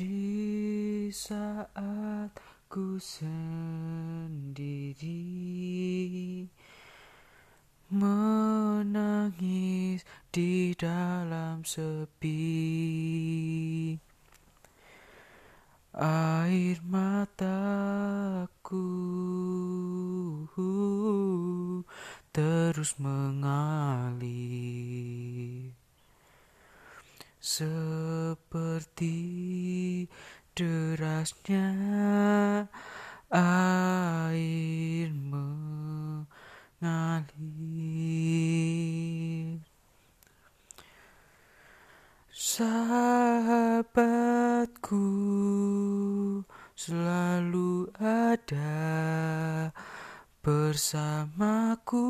Di saat ku sendiri Menangis di dalam sepi. Air mataku terus mengalir seperti derasnya air mengalir. Sahabatku selalu ada bersamaku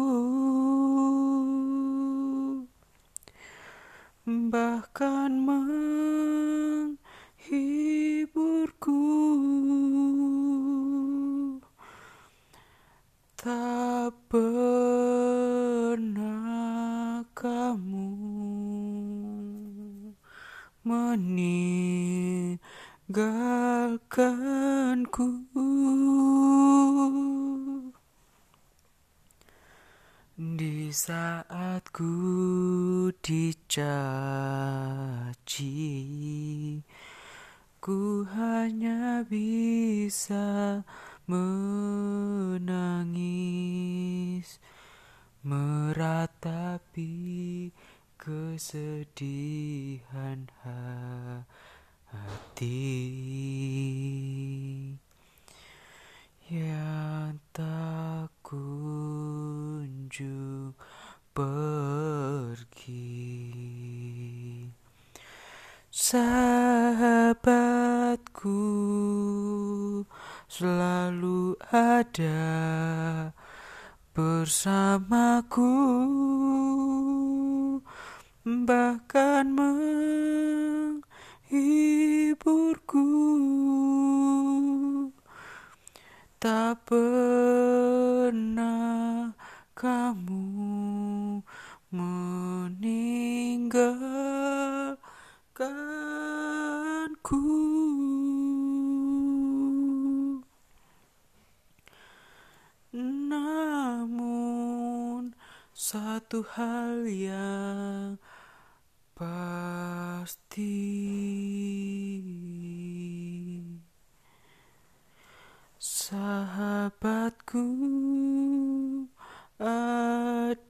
bahkan menghiburku. Tak pernah kamu meninggalkanku Saat ku dicaci Ku hanya bisa menangis Meratapi kesedihan hati. Yang tak kunjung pergi. Sahabatku selalu ada bersamaku. Bahkan menghiburku. Tak pernah kamu meninggalkanku. Namun satu hal yang pasti. Sahabatku adalah